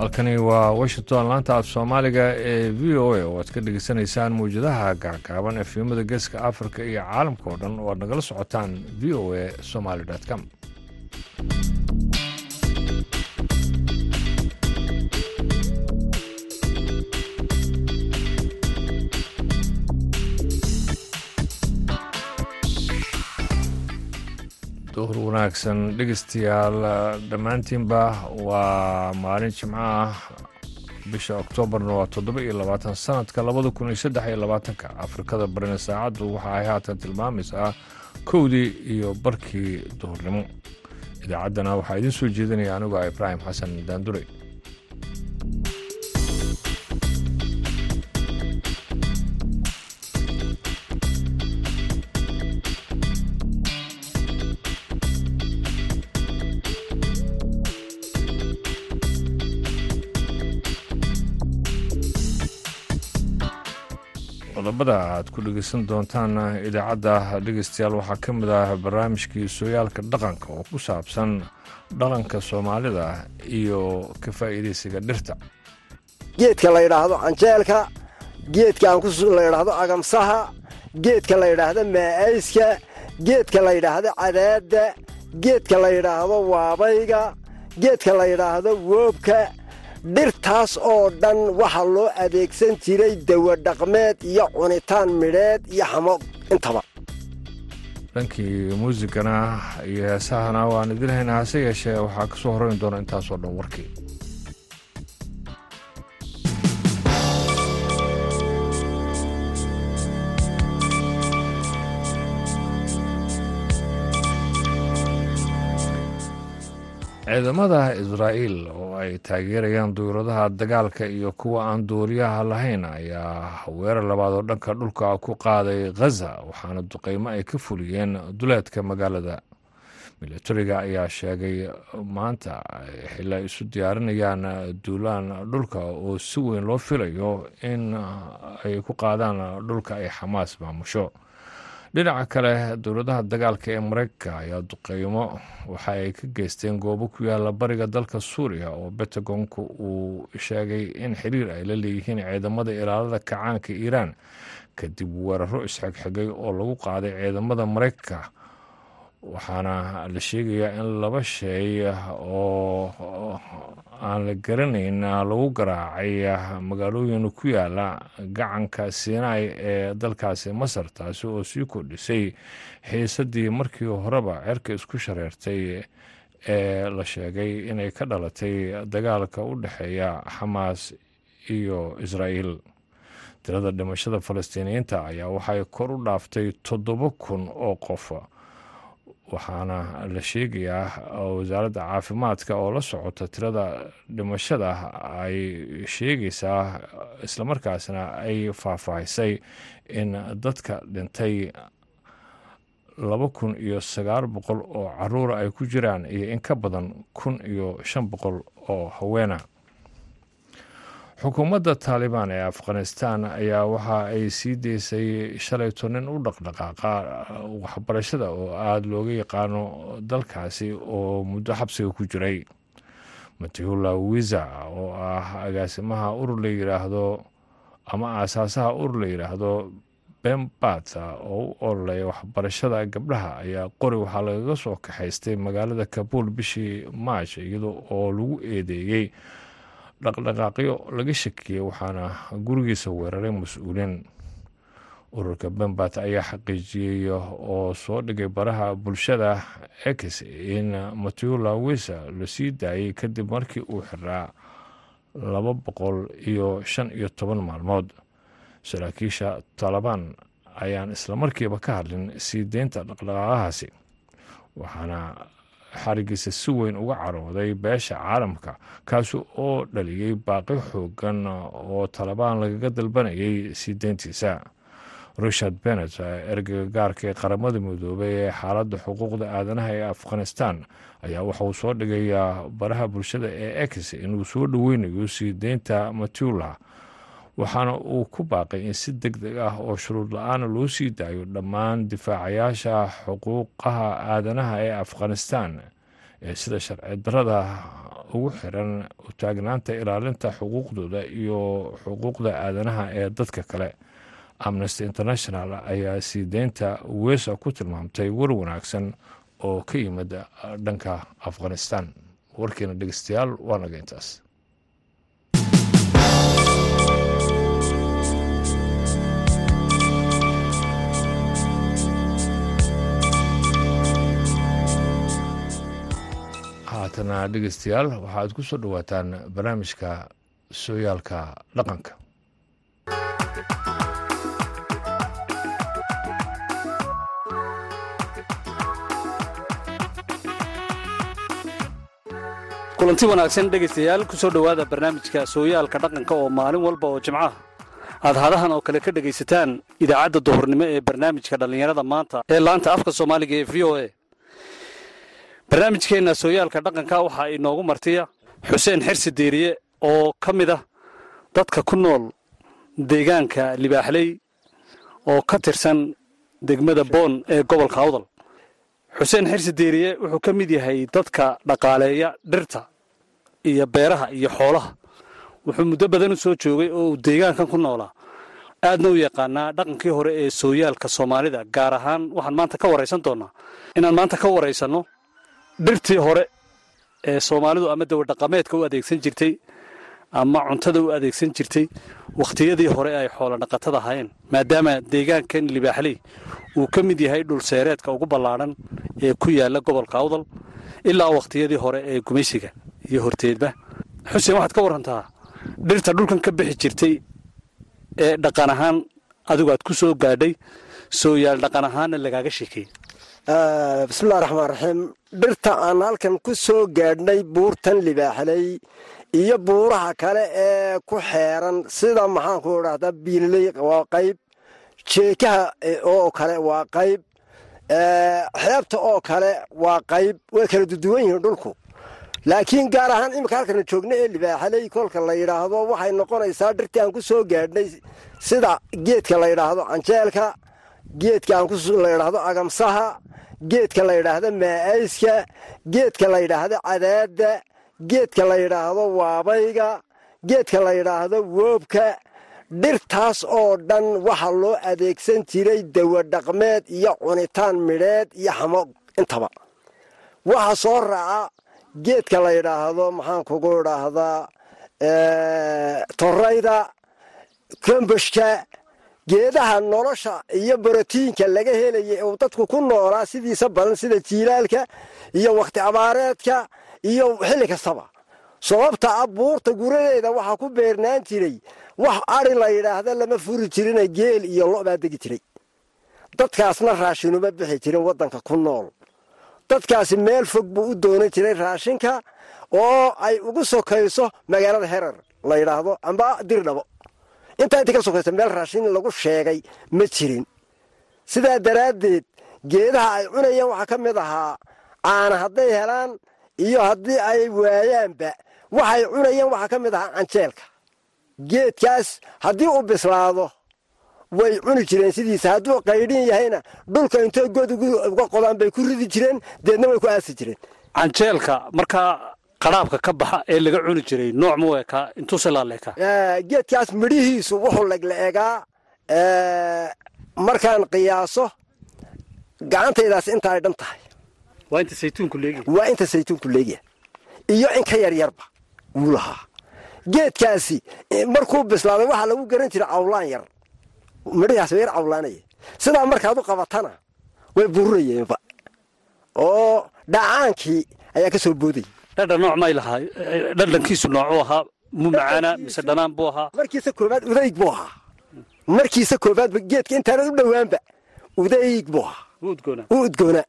halkani waa washington laanta af soomaaliga ee v o a oo aad ka dhegeysanaysaan mawjadaha gaagaaban efimada geeska africa iyo caalamka oo dhan oo aad nagala socotaan v o a somaly com duhur wanaagsan dhegeystayaal dhammaantiinba waa maalin jimco ah bisha oktoobarna waa toddoba iyo labaatan sanadka labada kun iyo saddex iyo labaatanka. Afrikada barina saacaddu waxa ay haatan tilmaamaysaa kowdii iyo barkii duhurnimo. Idaacaddana waxaa idiin soo jeedinaya anigu ah ibraahim xasan daandure aad ku dhegeysan doontaan idaacadda dhegeystayaal waxaa ka mid ah barnaamijkii sooyaalka dhaqanka oo ku saabsan dhaqanka soomaalida iyo ka faa'iidaysiga dhirta. Geedka la yidhaahdo canjeelka geedka aan la yidhaahdo agamsaha geedka la yidhaahdo maa'ayska geedka la yidhaahdo cadaadda geedka la yidhaahdo waabayga geedka la yidhaahdo woobka dhirtaas oo dhan waxaa loo adeegsan jiray dawadhaqmeed iyo cunitaan midheed iyo xamo intaba. Dhankii muusigana iyo heesahana waan idin haynaa hase yeeshee waxaa ka soo doona intaasoo dhan warkii ciidamada israa'iil oo ay taageerayaan duuradaha dagaalka iyo kuwa aan duuriyaha lahayn ayaa weerar labaad oo dhanka dhulka ku qaaday khaza waxaana duqeymo ay ka fuliyeen duleedka magaalada. Milatariga ayaa sheegay maanta xili ay isu diyaarinayaan duulaan dhulka oo si weyn loo filayo in ay ku qaadaan dhulka ay xamaas maamusho dhinaca kale dowladaha dagaalka ee mareykanka ayaa duqeymo waxa ay ka geysteen goobo ku yaalla bariga dalka suuriya oo bentagonku uu sheegay in xiriir ay la leeyihiin ciidamada ilaalada kacaanka iiraan. Kadib weeraro isxigxigay oo lagu qaaday ciidamada mareykanka waxaana la sheegayaa in laba shay oo aan la garanayn lagu garaacay magaalooyin ku yaalla gacanka sinai ee dalkaasi masar taasi oo sii kordhisay xiisadii markii horeba cerka isku shareertay ee la sheegay inay ka dhalatay dagaalka u dhexeeya xamaas iyo israa'iil tirada dhimashada falastiiniyiinta ayaa waxay kor u dhaaftay toddoba kun oo qof waxaana la sheegayaa wasaaradda caafimaadka oo la socota tirada dhimashada ay sheegaysaa islamarkaasna ay faahfaahisay in dadka dhintay laba kun iyo sagaal boqol oo caruura ay ku jiraan iyo in ka badan kun iyo shan boqol oo haweena xukuumadda taalibaan ee afghanistan ayaa waxa ay sii deysay shalayto nin u dhaqdhaqaaqa waxbarashada oo aada looga yaqaano dalkaasi oo muddo xabsiga ku jiray. Matihula wiza oo ah agaasimaha urur la yidhaahdo ama aasaasaha urur la yidhaahdo bembat oo u ololeya waxbarashada gabdhaha ayaa qori waxaa lagaga soo kaxaystay magaalada kabuul bishii maash iyadoo oo lagu eedeeyey dhaqdhaqaaqyo laga shakiyey waxaana gurigiisa weeraray mas'uuliin. Ururka bembat ayaa xaqiijiyey oo soo dhigay baraha bulshada ex in matula wisa la sii daayey kadib markii uu xiraa laba boqol iyo shan iyo toban maalmood. Saraakiisha taalibaan ayaan islamarkiiba ka hadlin sii deynta dhaqdhaqaaqahaasi waxaana xarigiisa si weyn uga carooday beesha caalamka kaasi oo dhaliyey baaqi xoogan oo talabaan lagaga dalbanayay sii deyntiisa richard bennet ergeyga gaarka ee qaramada midoobay ee xaaladda xuquuqda aadanaha ee afghanistan ayaa waxauu soo dhigayaa baraha bulshada ee ex inuu soo dhoweynayo sii deynta matula waxaana uu ku baaqay in si deg deg ah oo shuruud la'aana loo sii daayo dhammaan difaacayaasha xuquuqaha aadanaha ee afghanistan ee sida sharci darada ugu xiran utaagnaanta ilaalinta xuquuqdooda iyo xuquuqda aadanaha ee dadka kale. Amnesty international ayaa sii deynta weesa ku tilmaamtay war wanaagsan oo ka yimid dhanka afghanistan. Warkiina dhegeystayaal waa naga intaas haatana dhegeystayaal waxaad ku soo dhowaataan barnaamijka sooyaalka dhaqanka. Kulanti wanaagsan dhegaystayaal ku soo dhowaada barnaamijka sooyaalka dhaqanka oo maalin walba oo jimcaha aad hadahan oo kale ka dhegaysataan idaacadda duhurnimo ee barnaamijka dhallinyarada maanta ee laanta afka soomaaliga ee v o a barnaamijkeenna sooyaalka dhaqanka waxaa inoogu martiya xuseen xirsi deeriye oo ka mid ah dadka ku nool deegaanka libaaxley oo ka tirsan degmada boon ee gobolka awdal. Xuseen xirsi deeriye wuxuu ka mid yahay dadka dhaqaaleeya dhirta iyo beeraha iyo xoolaha. Wuxuu muddo badan u soo joogay oo uu deegaankan ku noolaa aadna u yaqaanaa dhaqankii hore ee sooyaalka soomaalida gaar ahaan waxaan maanta ka waraysan doonnaa inaan maanta ka waraysanno dhirtii hore ee soomaalidu ama dawadhaqameedka u adeegsan jirtay ama cuntada u adeegsan jirtay wakhtiyadii hore ay xoolo dhaqatada ahaayeen maadaama deegaankan libaaxley uu ka mid yahay dhulseereedka ugu ballaadhan ee ku yaalla gobolka awdal ilaa wakhtiyadii hore ee gumaysiga iyo horteedba. Xuseen waxaad ka warantaa dhirta dhulkan ka bixi jirtay ee dhaqan ahaan adigu aad ku soo gaadhay sooyaal dhaqan ahaanna lagaaga sheekeeyey bismillahi raxmaan raxiim dhirta aan halkan ku soo gaadhnay buurtan libaaxley iyo buuraha kale ee ku xeeran. Sida maxaanku idhahdaa biililey waa qayb jeekaha oo kale waa qayb xeebta oo kale waa qayb. Way kala duduwan yihiin dhulku. Laakiin gaar ahaan iminka halkana joogna ee libaaxaley kolka la yidhaahdo waxay noqonaysaa dhirtii aan ku soo gaadhnay sida geedka la yidhaahdo canjeelka geedka aan la yidhaahdo agamsaha geedka la yidhaahdo maa'ayska geedka la yidhaahdo cadaadda geedka la yidhaahdo waabayga geedka la yidhaahdo woobka dhirtaas oo dhan waxaa loo adeegsan jiray dawadhaqmeed iyo cunitaan midheed iyo xamo intaba. Waxa soo raaca geedka la yidhaahdo maxaan kugu idhaahdaa torayda kombashka geedaha nolosha iyo borotiinka laga helaya uu dadku ku noolaa sidiisa badan sida jiilaalka iyo wakhti abaareedka iyo xilli kastaba. Sababta ah buurta guradeeda waxaa ku beernaan jiray wax ari la yidhaahda lama furi jirina geel iyo lo baa degi jiray. Dadkaasna raashinuma bixi jirin waddanka ku nool. Dadkaasi meel fog buu u doonan jiray raashinka oo ay ugu sokayso magaalada herer la yidhaahdo amba dirdhabo intaa intii ka sokayso meel raashin lagu sheegay ma jirin. Sidaa daraaddeed geedaha ay cunayeen waxaa ka mid ahaa caana hadday helaan iyo haddii ay waayaanba. Waxay cunayeen waxaa ka mid ahaa canjeelka. Geedkaas haddii uu bislaado way cuni jireen sidiisa. Hadduu qaydhin yahayna dhulka intoo god uga qodaan bay ku ridi jireen deedna way ku aasi jireen. Canjeelka markaa qadhaabka ka baxa ee laga cuni jiray nooc mu ekaa intuuse laaleekaa geedkaas midhihiisu wuxuu legla egaa markaan qiyaaso gacantaydaas inta ay dhan tahay. Waa inta saytuunku leegi waa inta saytuunku leegya iyo in ka yaryarba wuu lahaa. Geedkaasi markuu bislaaday waxaa lagu garan jiray cawlaan yar. Midhihaas yar cawlaanaya sidaa markaad u qabatana way bururayeenba oo dhacaankii ayaa ka soo boodayay dhadhan nooc may lahaa dhadhankiisu noocuu ahaa mu macaana mise dhanaan buu ahaa. markiisa koobaad udayg buu ahaa. Markiisa koobaadba geedka intaanad u dhowaanba udayg buu ahaa. Wuu udgoonaa wuu udgoonaa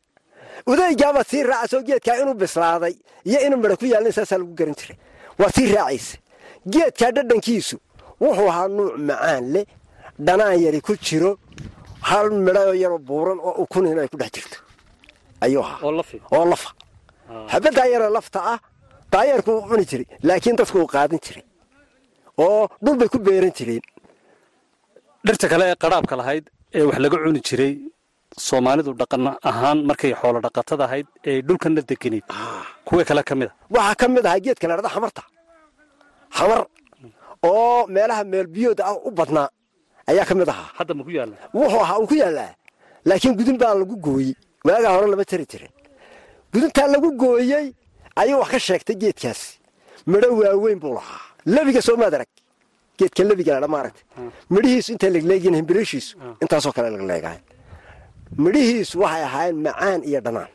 udaygaaba sii raacasoo geedkaa inuu bislaaday iyo inuu midha ku yaalin saasaa lagu garan jiray. Waa sii raacaysa geedkaa dhadhankiisu wuxuu ahaa nuuc macaan leh dhanaan yari ku jiro hal midhaoo yaroo buuran oo ukunin ay ku dhex jirto. Ayuu ahaa. Oo lafa xabaddaa yaroo lafta ah daayarku uu cuni jiray laakiin dadku uu qaadan jiray. Oo dhul bay ku beeran jireen. Dhirta kale ee qadhaabka lahayd ee wax laga cuni jiray soomaalidu dhaqan ahaan markay xoolo dhaqatada ahayd ee dhulkanna deganayd kuwa kale ka mid a waxaa ka mid ahaa geedka la dhahda xamarta xamar oo meelaha meelbiyooda ah u badnaa ayaa ka mid ahaa. Hadda ma ku yaalla wuxuu ahaa uu ku yaallaa. Laakiin gudun baa lagu gooyey. Waagaa hore lama tari jirin guduntaa lagu gooyey ayuu wax ka sheegtay geedkaasi midho waaweyn buu lahaa. Lebiga soo maad arag. Geedka lebiga ladha maaragta midhihiisu intay legleegyiin himbirishiisu intaasoo kale legleegahay midhihiisu waxay ahaayeen macaan iyo dhanaan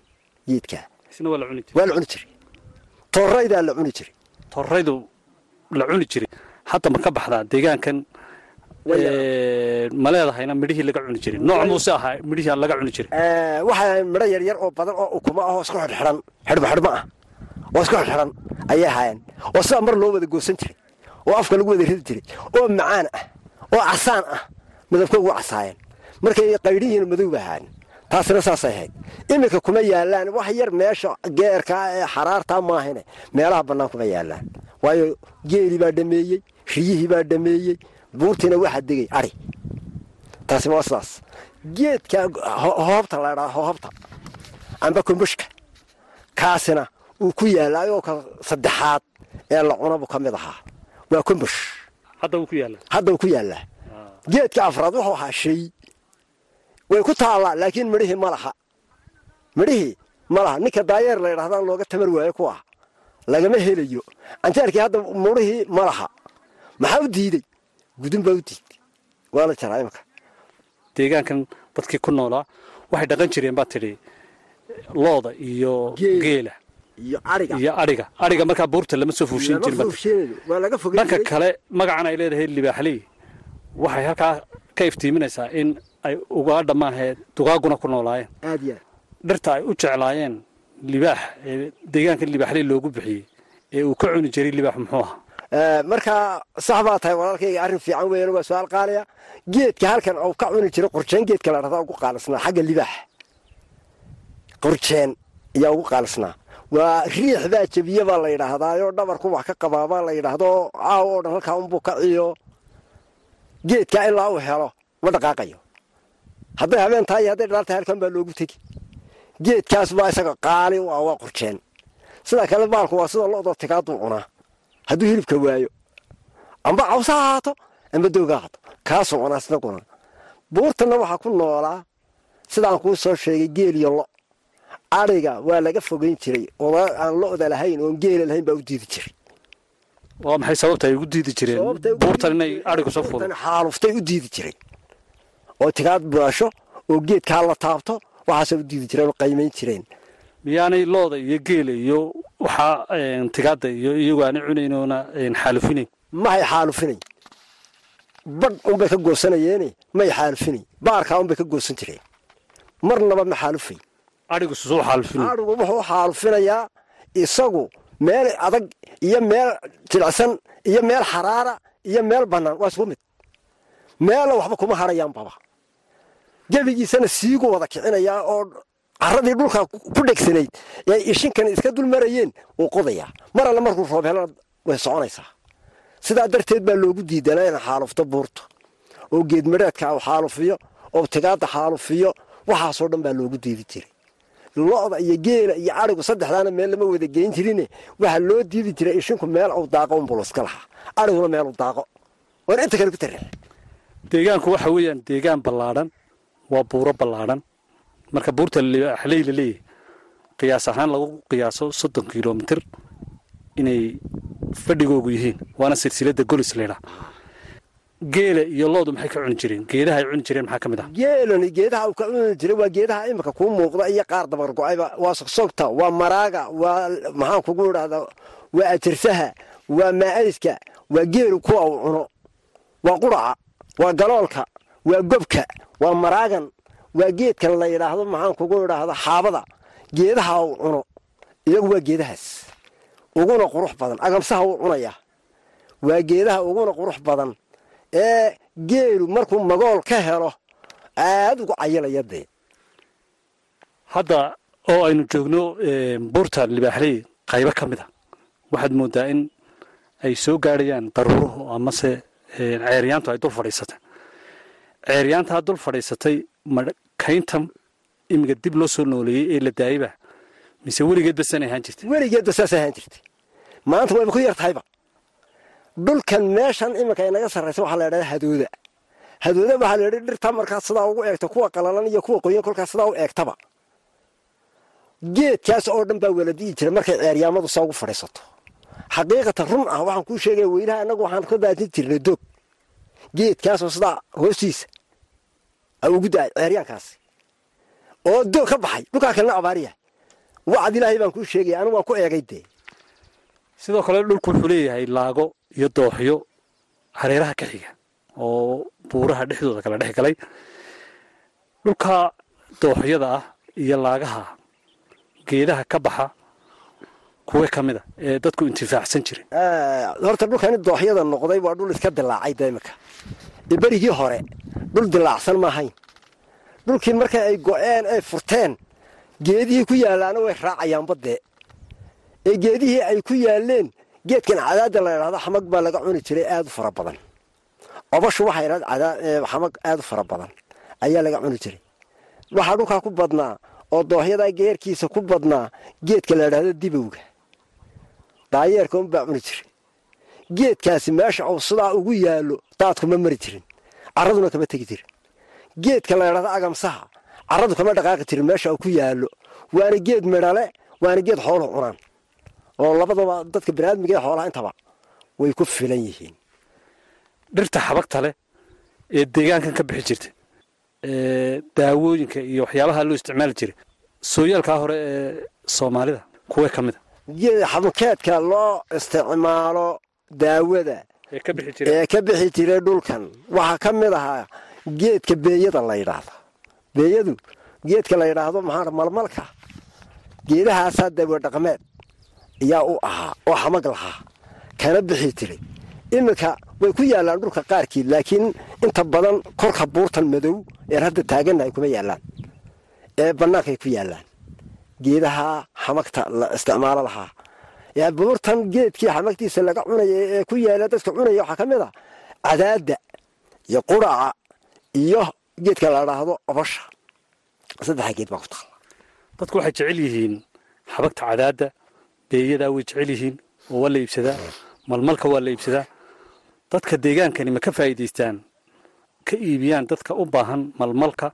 geedkaa waa la cuni jiray. Waa la cuni jiray. Tooraydaa la cuni jiray. Torraydu la cuni jiray. Hadda ma ka baxdaa deegaankan ee, ma leedahayna midhihii laga cuni jiray. Nooc muuse ahaa midhihii laga cuni jiray. Waxay ahayn midho yaryar oo badan oo ukuma ah oo isku xidhxidhan xidhba xidhma ah. Oo isku xidhxidhan ayay ahaayeen oo sidaa mar loo wada goosan jiray. Oo afka lagu wada ridi jiray. Oo macaan ah. Oo casaan ah. Midabkoogu waa casaayeen markay qaydhihiina madow ba ahaan taasina saasay ahayd iminka kuma yaallaan wax yar meesha geerkaa ee xaraartaa maahine meelaha bannaan kuma yaallaan waayo geelii baa dhameeyey riyihii baa dhameeyey buurtiina waxaa degay adhi taasina waa sidaas. Geedka ho- hoobta la dhaa hoobta. Amba kombushka kaasina uu ku yaalla ayoo ka saddexaad ee la cunabu ka mid ahaa. Waa kombush hadda uu ku yaallaa? Geedka afraad wuxuu ahaa shay. Way ku taallaa laakiin midhihii ma laha. Midhihii ma laha. Ninka daayeer la yidhahdaan looga tamar waayo ku ah. Lagama helayo. Anteerkii hadda midhihii ma laha. Maxaa u diidey gudun baa u diiday waa la jaraa imika deegaankan dadkii ku noolaa waxay dhaqan jireen baa tidhi looda iyo Geel. geela iyo ariga. Iyo adhiga adhiga markaa buurta lama soo fuushin jirin baa tidhi. waa laga fogey dhanka kale magacan ay leedahay libaaxley waxay halkaa ka iftiiminaysaa in ay ugaadha maahee dugaaguna ku noolaayeen. Dhirta ay u jeclaayeen libaax ee deegaankan libaaxley loogu bixiyey ee uu ka cuni jiray libaax muxuu ahaa Ee, markaa sax baa tahay walaalkayga arrin fiican weeyaan waa su'aal qaaliya. Geedka halkan uu ka cuni jiray qurjeen geedka la dhahdaa ugu qaalisnaa xagga libaax. Qurjeen ayaa ugu qaalisnaa waa riix baa jebiye baa la yidhaahdaayo dhabarku wax ka qabaa baa la yidhaahdo caaw oo dhan halkaa unbuu ka ciyo. Geedka ilaa uu helo ma dhaqaaqayo. Hadday habeen tahay iyo hadday dhalaal tahay halkan baa loogu tegi. Geedkaas baa isaga qaali u ah waa qurjeen. Sida kale baalku waa sida lo'doo tigaaduu cunaa hadduu hilibka waayo. Amba cawsa ha ahaato amba dooga ha ahaato kaasuu cunaa sida cunaa buurtanna waxaa ku noolaa sidaan kuu soo sheegay geel iyo lo. Adhiga waa laga fogeyn jiray. Aan lo'da lahayn oon geela lahayn baa u diidi jiray. Waa maxay sababta ay ugu diidi jireen? Buurtan inay adhigu soo fuulo xaaluftay u diidi jireen oo tigaad buasho oo geedkaa la taabto waxaasay u diidi jireen oo qaymayn jireen miyaanay looda iyo geela iyo waxaa een, tigaadda iyo iyagu aanay cunayn oona een, xaalufinayn mahay xaalufinayn badh unbay ka goosanayeene may xaalufinayn baarkaa unbay ka goosan jireen. Marnaba ma xaalufay adhigu wuxuu xaalufinayaa isagu meel adag iyo meel jilicsan iyo meel xaraara iyo meel bannaan. Waa isku mid. Meella waxba kuma harayaan baba. Gebigiisana siigu wada kicinayaa oo caradii dhulka ku dhegsanayd ee ishinkan iska dul marayeen wuu qodayaa mar alle markuu roob way soconaysaa sidaa darteed baa loogu diidanaa in xaalufto buurta. Oo geedmadheedka uu xaalufiyo oo tigaadda xaalufiyo waxaasoo dhan baa loogu diidi jiray. Lo'da iyo geela iyo adhigu saddexdaana meel lama wada geyn jirine waxaa loo diidi jiray ishinku meel uu daaqo unbuu iska lahaa. Adhiguna meel uu daaqo. Waana inta kale ku tarix deegaanku waxa weeyaan deegaan ballaadhan waa buuro ballaadhan marka buurta libaaxley la leeyahay qiyaas ahaan lagu qiyaaso soddon kilomitir inay fadhigoogu yihiin waana silsiladda golis leydhaa geela iyo loodu maxay ka cuni jireen? Geedaha ay cuni jireen maxaa ka mid ah? Geelani geedaha uu ka cuni jiray waa geedaha imika kuu muuqda iyo qaar dabar go'ayba waa sogsogta waa maraaga waa maxaan kugu idhahdaa waa atirsaha waa maa'ayska waa geelu kuwa uu cuno waa quraca waa galoolka waa gobka waa maraagan waa geedkan la yidhaahdo maxaan kugu idhaahda xaabada. Geedaha uu cuno iyagu waa geedahaas. Uguna qurux badan agamsaha uu cunaya. Waa geedaha uguna qurux badan. Ee geelu markuu magool ka helo aada ugu cayilaya dee. Hadda oo aynu joogno buurta libaaxley qaybo ka mid a waxaad moodaa in ay soo gaadhayaan daruuruhu amase ceeryaantu ay dul fadhiisatay. Ceeryaantaa dul fadhiisatay kaynta imiga dib loo soo nooleeyey ee la daayeyba mise weligeed basan ahaan jirta weligeedba saasay ahaan jirtay. Maanta wayba ku yar tahayba dhulkan meeshan iminka inaga sarraysa waxaa la idhahdaa hadooda. Hadooda waxaa la yidhi dhirta markaad sidaa ugu eegto kuwa qalalan iyo kuwa qoyan kolkaas sidaa u eegtaba geedkaas oo dhan baa waladi'i jira markay ceeryaamadu saa ugu fadhiisato. Xaqiiqatan run ah waxaan kuu sheegaya weynaha annagu waxaan ka daadin jirnay doog geedkaasoo sidaa hoostiisa a ugu da'ay ceeryaankaasi oo doog ka baxay dhulkaa kalena abaariya wacad ilaahay baan kuu sheegaya anigu waan ku eegay dee. Sidoo kale dhulku wuxuu leeyahay laago iyo dooxyo hareeraha ka xiga oo buuraha dhexdooda kala dhex galay. Dhulka dooxyada ah iyo laagaha geedaha ka baxa kuwe ka mid a ee dadku intifaacsan jiray horta dhulkani dooxyada noqday waa dhul iska dilaacay de imika berigii hore dhul dilaacsan maahayn dhulkii marka ay go-een ay furteen geedihii ku yaallaana way raacayaan badee ee geedihii ay ku yaalleen geedkan cadaadda la idhahdo xamag baa laga cuni jiray aad u fara badan. Obashu waxay idhahd xamag aad u fara badan ayaa laga cuni jiray. Waxaa dhulkaa ku badnaa oo dooxyadaa geerkiisa ku badnaa geedka la idhahdo dibowga. Daayeerka unbaa cuni jiray geedkaasi meesha uu sidaa ugu yaallo daadkuma mari jirin. Carraduna kama tegi jirin. Geedka la idhahdo agamsaha carradu kama dhaqaaqi jirin meesha uu ku yaallo. Waana geed midhale waana geed xooluhu cunaan. Oo labadaba dadka baniaadmiga ee xoolaha intaba way ku filan yihiin. Dhirta xabagta leh ee deegaankan ka bixi jirta daawooyinka iyo waxyaabaha loo isticmaali jiray sooyaalkaa hore ee soomaalida kuwee ka mid a xamukeedka loo isticmaalo daawada ee ka bixi jiray dhulkan. Waxaa ka mid ahaa geedka beeyada la yidhaahdo beeyadu geedka la yidhaahdo maxaa malmalka geedahaasaa dawa dhaqmeed ayaa u ahaa oo xamag lahaa. Kana bixi jiray. Iminka way ku yaallaan dhulka qaarkii laakiin inta badan korka buurtan madow ean hadda taagannahay kuma yaallaan ee bannaankay ku yaallaan geedaha xamagta la isticmaalo lahaa buurtan geedkii xamagtiisa laga cunaya ee ku yaalla dadka cunaya waxaa ka mid a cadaadda iyo quraca iyo geedka la dhaahdo obasha saddexa geed baa ku taalla dadku waxay jecel yihiin xabagta cadaadda beeyadaa way jecel yihiin oo waa la iibsadaa malmalka waa la iibsadaa dadka deegaankani ma ka faa'iidaystaan? Ka iibiyaan dadka u baahan malmalka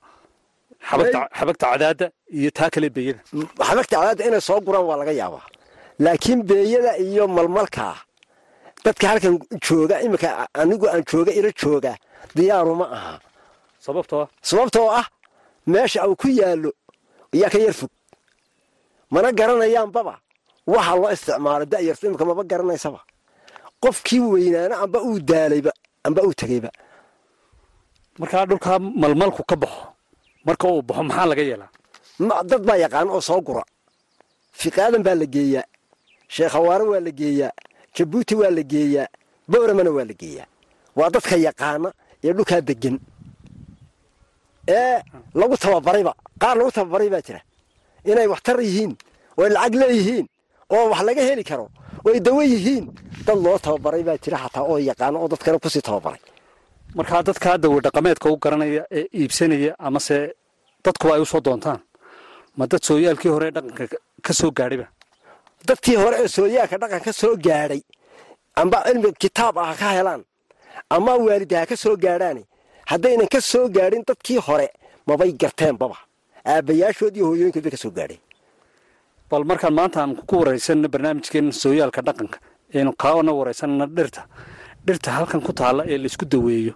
xabagta cadaadda iyo taa kale beeyada. Xabagta cadaadda inay soo guraan waa laga yaabaa laakiin beeyada iyo malmalkaa dadka halkan jooga iminka anigu aan jooga ila jooga diyaaru ma aha. Sababtoo sababtoo ah meesha uu ku yaallo ayaa ka yar fog. Mana garanayaanbaba waxa loo isticmaalo da'yartu iminka maba garanaysaba. Qofkii weynaana amba uu daalayba amba uu tegeyba markaa dhulkaa malmalku ka baxo marka uu baxo maxaa laga yeelaa? Dad baa yaqaan oo soo gura. Fiqaadan baa la geeyaa sheekhawaare waa la geeyaa jabuuti waa la geeyaa bowramana waa la geeyaa. Waa dadka yaqaana ee dhulkaa degan ee lagu tababarayba qaar lagu tababaray baa jira. Inay waxtar yihiin oo lacag leeyihiin oo wax laga heli karo oo ay dawo yihiin. Dad loo tababaray baa jira xataa oo yaqaano oo dadkana ku sii tababaray. Markaa dadkaa dawe dhaqameedka u garanaya ee iibsanaya amase dadkuba ay u soo doontaan ma dad sooyaalkii hore dhaqanka ka soo gaadhayba dadkii hore ee sooyaalka dhaqan ka soo gaadhay amba cilmi kitaab ah ka helaan ama waalida ha ka soo gaadhaani haddaynan ka soo gaadhin dadkii hore mabay garteenbaba aabbayaashood iyo hooyooyinkood bay ka soo gaadheen bal markaan maanta aan ku waraysanno barnaamijkeena sooyaalka dhaqanka aynu kaana waraysanno dhirta. Dhirta halkan ku taalla ee la isku daweeyo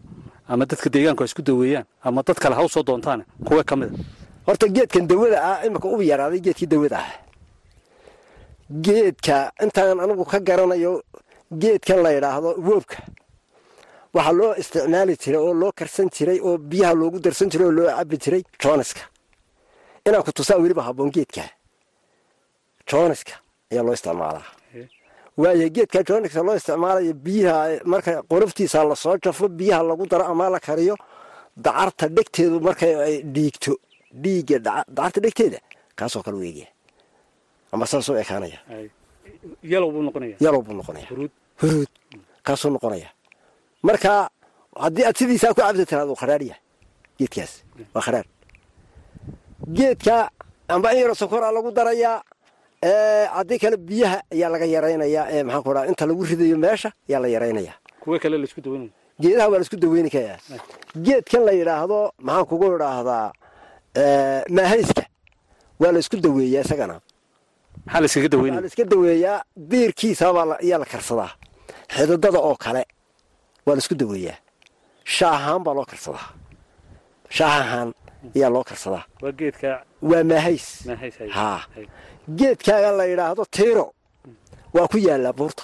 ama dadka deegaanku ay isku daweeyaan ama dad kale ha u soo doontaan kuwe ka mid a horta geedkan dawada ah iminka uba yaraaday geedkii dawada ah geedka intaan anigu ka garanayo geedkan la yidhaahdo woobka waxaa loo isticmaali jiray oo loo karsan jiray oo biyaha loogu darsan jiray oo loo cabi jiray jooniska inaan ku tusaa weliba haboon geedka. Jooniska ayaa loo isticmaalaa. Waayo geedka jooniska loo isticmaalayo biyaha marka qoloftiisa la soo jafo biyaha lagu daro ama la kariyo dacarta dhegteedu markay ay dhiigto dhiigga dacarta dhegteeda kaasoo kale u ama saasuu ekaanaya yalow buu noqonaya. Huruud. Kaasuu noqonaya. Marka haddii aad sidiisaa ku cabdi tiraad uu khadhaar yahay geedkaas. Waa khadhaar geedka amba in yaro sokoraa lagu darayaa haddii kale biyaha ayaa laga yaraynayaa ee maxaan ku dhaha inta lagu ridayo meesha ayaa la yaraynayaa. Kuwa kale la isku daweynaya geedaha waa la isku daweyni karaa. Geedkan la yidhaahdo maxaan kugu idhaahdaa maahayska waa la isku daweeyaa isagana maxaa la iskaga waa la daweynaya iska daweeyaa? Ayaa la karsadaa. Xididada oo kale waa la isku daweeyaa. Shaahaan baa loo karsadaa. Shaahahaan ayaa loo karsadaa. Waa geedka waa maahays maahays hay. Haa. Geedkaaga la yidhaahdo tiiro waa ku yaallaa buurta.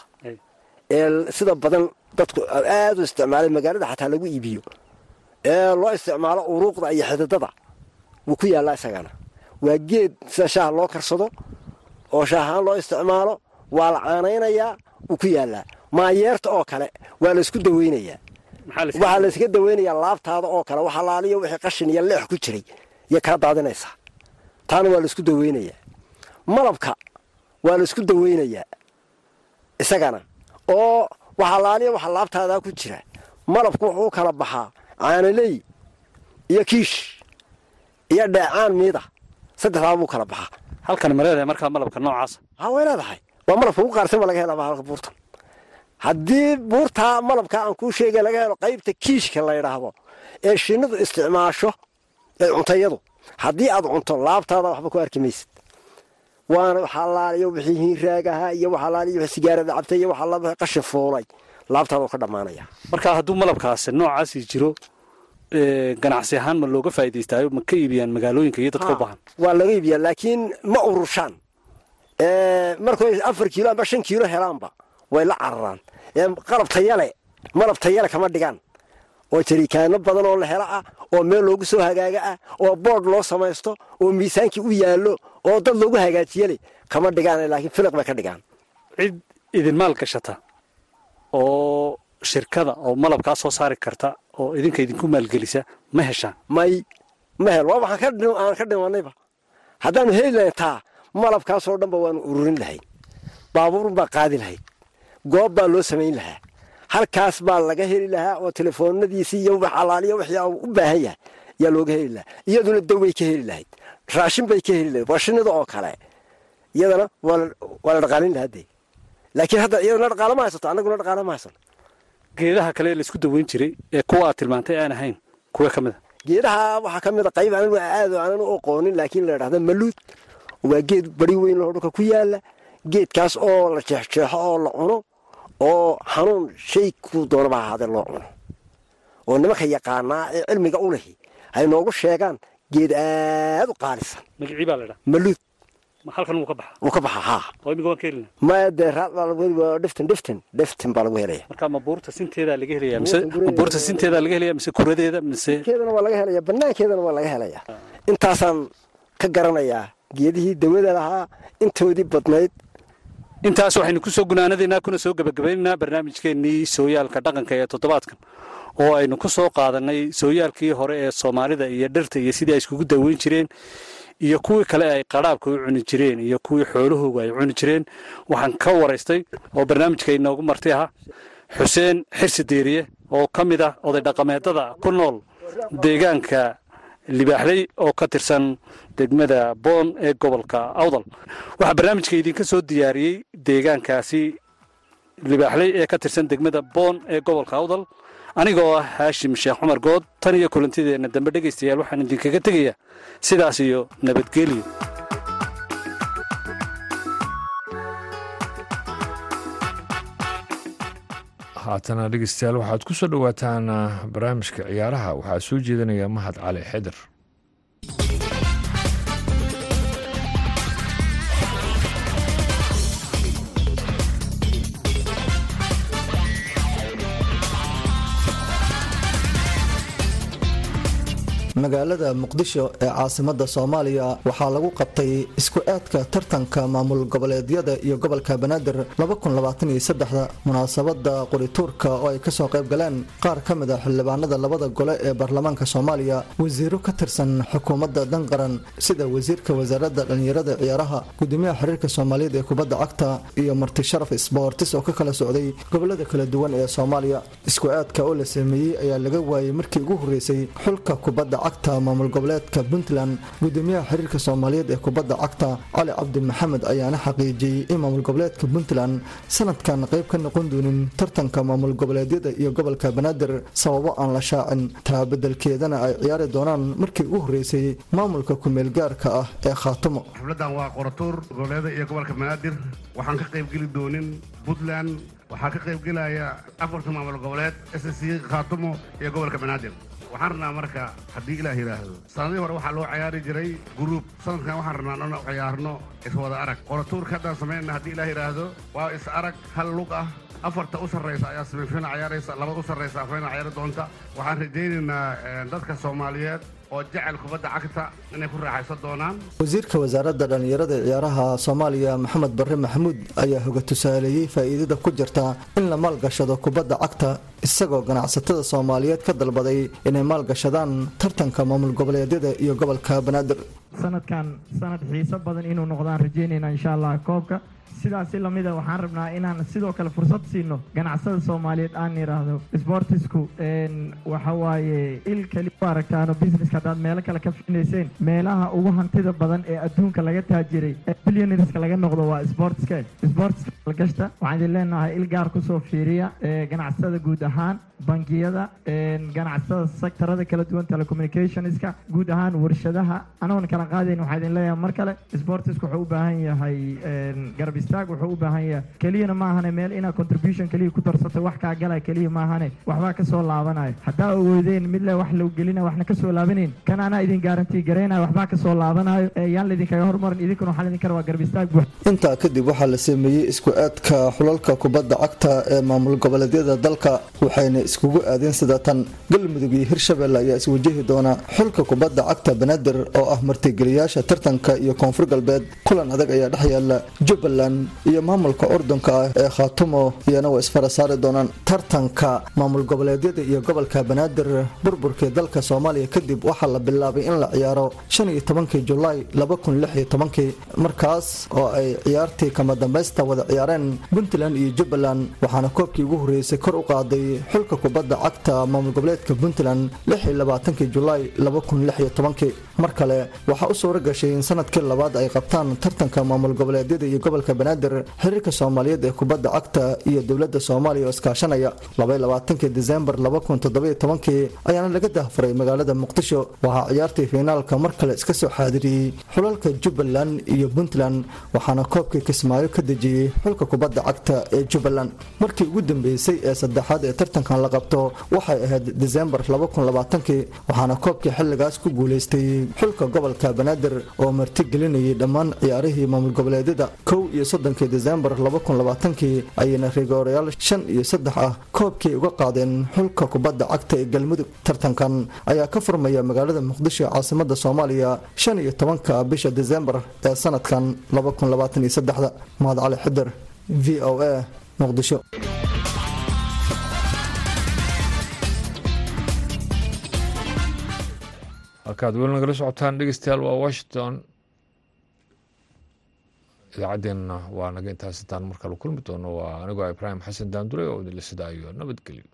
Ee sida badan dadku aad u isticmaalay magaalada xataa lagu iibiyo. Ee loo isticmaalo uruuqda iyo xididada wuu ku yaallaa isagana waa geed sida shaaha loo karsado oo shaahaan loo isticmaalo waa la caanaynayaa wuu ku yaallaa maayeerta oo kale waa la isku daweynayaa waxaa la iska daweynayaa laabtaada oo kale waxa laaliyo wixii qashin iyo leex ku jiray. Iyo kaa daadinaysaa. Taana waa la isku daweynayaa. Malabka waa la isku daweynayaa. Isagana oo waxa laaliya waxa laabtaadaa ku jira. Malabku wuxuu kala baxaa caanaley iyo kiish iyo dheecaan miida. Saddexdaa buu kala baxaa halkan ma leedahay markaa malabka noocaasa haa way leedahay. Waa malabka ugu qaarsan ba laga helaa bahalka buurtan haddii buurtaa malabka aan kuu sheegay laga helo qaybta kiishka la yidhaahdo ee shinnidu isticmaasho ee cuntayadu haddii aad cunto laabtaada waxba ku arki maysid. Waana waxaa laaliyo wixii hiinraagahaa iyo waxaa laaliyo wixii sigaarada cabtay iyo waxaa la qashin fuulay. Laabtaada ka dhammaanaya marka hadduu malabkaasi noocaasi jiro ganacsi ahaan ma looga faa'idaystaayo ma ka iibiyaan magaalooyinka iyo dadka u baahan? Waa laga iibiyaa laakiin ma urushaan markay afar kiilo amba shan kiilo helaanba way la cararaan. Qalab tayale malab tayale kama dhigaan oo jarikaano badan oo la helo ah oo meel loogu soo hagaaga ah oo boodh loo samaysto oo miisaankii u yaallo oo dad loogu hagaajiyale kama dhigaan laakiin filiq bay ka dhigaan. Cid idin maal gashata oo shirkada oo malabkaa soo saari karta oo idinka idinku maalgelisa ma heshaan. May ma hel. Waa waxaan ka dhi- aan ka dhimanayba. Haddaanu heli lahayn taa malabkaasoo dhanba waanu ururin lahayn baabuurun baa qaadi lahayd goob baa loo samayn lahaa. Halkaas baa laga heli lahaa oo telefoonadiisii iyo wax alaaliya wixii uu u baahan yahay ayaa looga heli lahaa. Iyaduna dawbay ka heli lahayd. Raashin bay ka heli lahayd. Waa shinnida oo kale. Iyadana waa la- dhaqaalin lahaa dee. Laakiin hadda iyadana dhaqaalo ma haysato. Annaguna dhaqaalo ma geedaha kale ee la isku daweyn jiray ee kuwa aad tilmaantay aan ahayn kuwa ka mid a geedaha waxaa ka mid a qayb anigu aad aanan u aqoonin laakiin la idhahda maluud. Waa geed bari weyn oo dhulka ku yaalla geedkaas oo la jeexjeexo oo la cuno oo xanuun shay kuu doonaba ha ahaadee loo cuno. Oo nimanka yaqaanaa ee cilmiga u lehi hay noogu sheegaan geed aad u qaalisan magacii baa la idhaa maluud ma halkan wuu ka baxa? Wuu ka baxa haa oo imiga waan ka helina maya dee raad baa lagu heli waa dhiftin dhiftin dhiftin baa lagu helaya marka ma buurta sinteedaa laga helaya mise kuradeeda mise keedana waa laga helaya banaankeedana waa laga helaya intaasaan ka garanayaa geedihii dawada lahaa intoodii badnayd. Intaas waxaynu ku soo gunaanadaynaa kuna soo gebagabaynaynaa barnaamijkeennii sooyaalka dhaqanka ee toddobaadkan oo aynu ku soo qaadanay sooyaalkii hore ee soomaalida iyo dhirta iyo sidii ay iskugu daweyn jireen iyo kuwii kale ay qadhaabka u cuni jireen iyo kuwii xoolahooga ay cuni jireen waxaan ka waraystay oo barnaamijka inoogu marti ahaa xuseen xirsi diiriye oo ka mid ah oday dhaqameedada ku nool deegaanka libaaxley oo ka tirsan degmada boon ee gobolka awdal. Waxaa barnaamijka idinka soo diyaariyey deegaankaasi libaaxley ee ka tirsan degmada boon ee gobolka awdal anigoo ah haashim sheekh cumar good tan iyo kulantideenna dambe dhegaystayaal waxaan idinkaga tegayaa sidaas iyo nabadgelyo haatana dhegeystayaal waxaad ku soo dhowaataan ah, barnaamijka ciyaaraha. Waxaa soo jeedinaya mahad cali xeder magaalada muqdisho ee caasimada soomaaliya waxaa lagu qabtay isku aadka tartanka maamul goboleedyada iyo gobolka banaadir munaasabada qorituurka oo ay ka soo qayb galeen qaar ka mid a xildhibaanada labada gole ee baarlamaanka soomaaliya wasiiro ka tirsan xukuumadda danqaran sida wasiirka wasaaradda dhallinyarada ciyaaraha gudoomiyaha xiriirka soomaaliyeed ee kubadda cagta iyo marti sharaf sboortis oo ka kala socday gobollada kala duwan ee soomaaliya. Isku aadka oo la sameeyey ayaa laga waayey markii ugu horeysay xulka kubadda cagta maamul goboleedka puntland gudoomiyaha xiriirka soomaaliyeed ee kubadda cagta cali cabdi maxamed ayaana xaqiijiyey in maamul goboleedka puntland sanadkan qayb ka noqon doonin tartanka maamul goboleedyada iyo gobolka banaadir sababo aan la shaacin. Taa bedelkeedana ay ciyaari doonaan markii ugu horreysay maamulka kumeel gaarka ah ee khaatumo. Xafladan waa qoratuur goboleeda iyo gobolka banaadir. Waxaan ka qaybgeli doonin puntland. Waxaa ka qaybgelaya afarta maamul goboleed s c khaatumo iyo gobolka banaadir waxaan rabnaa marka haddii ilaah yidhaahdo. Sanadihii hore waxaa loo ciyaari jiray guruub sanadkan waxaan rabnaa inaan ciyaarno iswada arag. Qoratuurka haddaan samaynana haddii ilaah yidhaahdo waa is arag hal lug ah. Afarta u sarraysa ayaa semifiina ciyaaraysa labada u sarraysa afayna ciyaari doonta. Waxaan rajaynaynaa dadka soomaaliyeed oo jecel kubadda cagta inay ku raaxaysan doonaan. Wasiirka wasaaradda dhallinyarada ciyaaraha soomaaliya maxamed barre maxamuud ayaa hoga tusaaleeyey faa'iidada ku jirta in la maalgashado kubadda cagta isagoo ganacsatada soomaaliyeed ka dalbaday inay maalgashadaan tartanka maamul goboleedyada iyo gobolka banaadir. Sanadkan sanad xiiso badan inuu noqdaan rajaynayna insha allah koobka sidaasi lamida waxaan rabnaa inaan sidoo kale fursad siino ganacsada soomaaliyeed aan idhaahdo sbortisku waxa waaye il keli u aragtaano businesska haddaad meelo kale ka finayseen meelaha ugu hantida badan ee adduunka laga taajiray ee billionareska laga noqdo waa sportska sportska algashta waxaan idin leenahay il gaar ku soo fiiriya ganacsada guud ahaan bangiyada ganacsada sektarada kala duwan telecommunicationska guud ahaan warshadaha. Anagoon kala qaadayn waxaa idin leeyahay mar kale sportisku wuxuu u baahan yahay garab istaag wuxuu u baahan yahay keliyana maahane meel inaa contribution keliya ku darsato wax kaa gala keliya maahane waxbaa ka soo laabanayo. Haddaa ogoodeen mid le wax lagu gelina waxna ka soo laabanayn kan idin gaarantii garaynayo waxbaa ka soo laabanayo. Yaan laydinkaga hormarin idinkuna waxaa laydin kara waa garab istaag buux. Intaa kadib waxaa la sameeyey isku aadka xulalka kubadda cagta ee maamul goboleedyada dalka waxayna iskugu aadeen sida tan. Galmudug iyo hirshabelle ayaa iswajahi doona. Xulka kubadda cagta banaadir oo ah martigeliyaasha tartanka iyo koonfur galbeed kulan adag ayaa dhex yaalla jubbaland iyo maamulka urdunka ah ee khaatumo iyana waa isfara saari doonaan tartanka maamul goboleedyada iyo gobolka banaadir burburkii dalka soomaaliya kadib waxaa la bilaabay in la ciyaaro shan iyo tobankii julaay laba kun lix iyo tobankii. Markaas oo ay ciyaartii kama dambaysta wada ciyaareen puntland iyo jubbaland waxaana koobkii ugu horreysay kor u qaaday xulka kubadda cagta maamul goboleedka puntland lix iyo labaatankii julaay laba kun lix iyo tobankii. Mar kale waxaa u suura gashay in sannadkii labaad ay qabtaan tartanka maamul goboleedyada iyo gobolka banaadir xiriirka soomaaliyeed ee kubadda cagta iyo dowladda soomaaliya oo iskaashanaya labaylabaatankii disembar laba kun tobankii ayaana laga dahfuray magaalada muqdisho. Waxaa ciyaartii fiinaalka mar kale iska soo xaadiriyey xulalka jubbaland iyo puntland waxaana koobkii kismaayo ka dejiyey xulka kubadda cagta ee jubbaland. Markii ugu dambeysay ee saddexaad ee tartankan la qabto waxay ahayd disembar labakunlabaatankii waxaana koobkii xilligaas ku guulaystay xulka gobolka banaadir oo martigelinayay dhammaan ciyaarihii maamul goboleedyada kow iyo soddonkii disembar labakunlabaatankii ayayna rigoorayaal shan iyo saddex ah koobkii uga qaadeen xulka kubadda cagta ee galmudug. tartankan ayaa ka furmaya magaalada muqdisho caasimada soomaaliya shan iyo tobanka bisha disembar ee sanadkan labakunlabaataniyosaddexda mahad cali xidir v o a muqdisho. Halkaad weli nagala socotaan dhegeystayaal waa washington idaacaddeenna waa naga intaas intaan mar kale kulmi doono. Waa anigoo ibraahim xasan daandure oo idinla sidaayo nabadgelyo.